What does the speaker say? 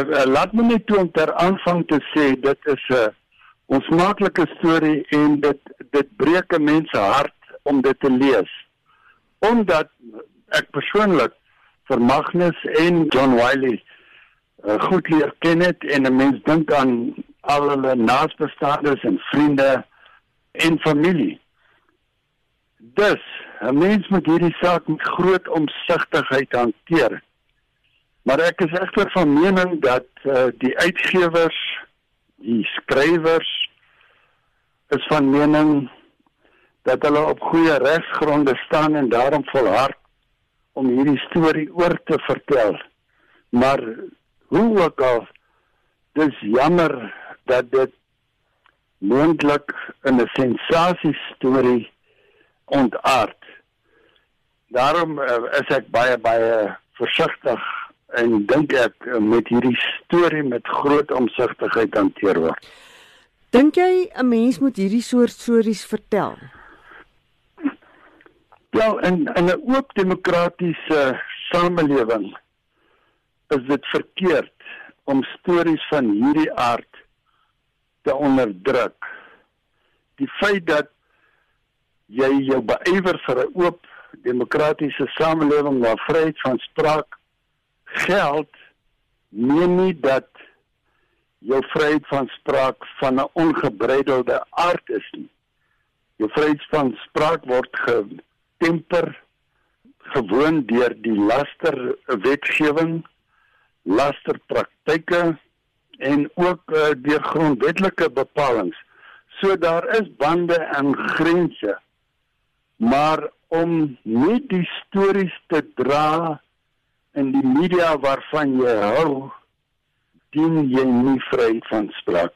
uh, uh, laat my net toe om ter aanvang te sê dit is 'n uh, onsmaaklike storie en dit dit breek 'n mens se hart om dit te lees. Omdat ek persoonlik vir Magnus en John Wiley uh, goed leer ken het en 'n mens dink aan al hulle naasbestaandes en vriende en familie. Dus, 'n mens moet hierdie saak met groot omsigtigheid hanteer. Maar ek is egter van mening dat uh, die uitgewers, die skrywers is van mening dat hulle op goeie regsgronde staan en daarom volhard om hierdie storie oor te vertel. Maar hoe ook al dis jammer dat dit moontlik in 'n sensasie storie ontaard. Daarom uh, is ek baie baie versigtig en dink ek uh, met hierdie storie met groot omsigtigheid hanteer word. Dink jy 'n mens moet hierdie soort stories vertel? Ja, in in 'n oop demokratiese samelewing is dit verkeerd om stories van hierdie aard te onderdruk. Die feit dat jy jou beywer vir 'n oop demokratiese samelewing waar vryheid van spraak geld, neem nie dat jou vryheid van spraak van 'n ongebreidelde aard is nie. Jou vryheid van spraak word getemper gewoon deur die laster wetgewing lasterpraktyke en ook uh, deur grondwetlike bepalinge. So daar is bande en grense. Maar om nie die stories te dra in die media waarvan jy hou, dien jy nie vry van spraak.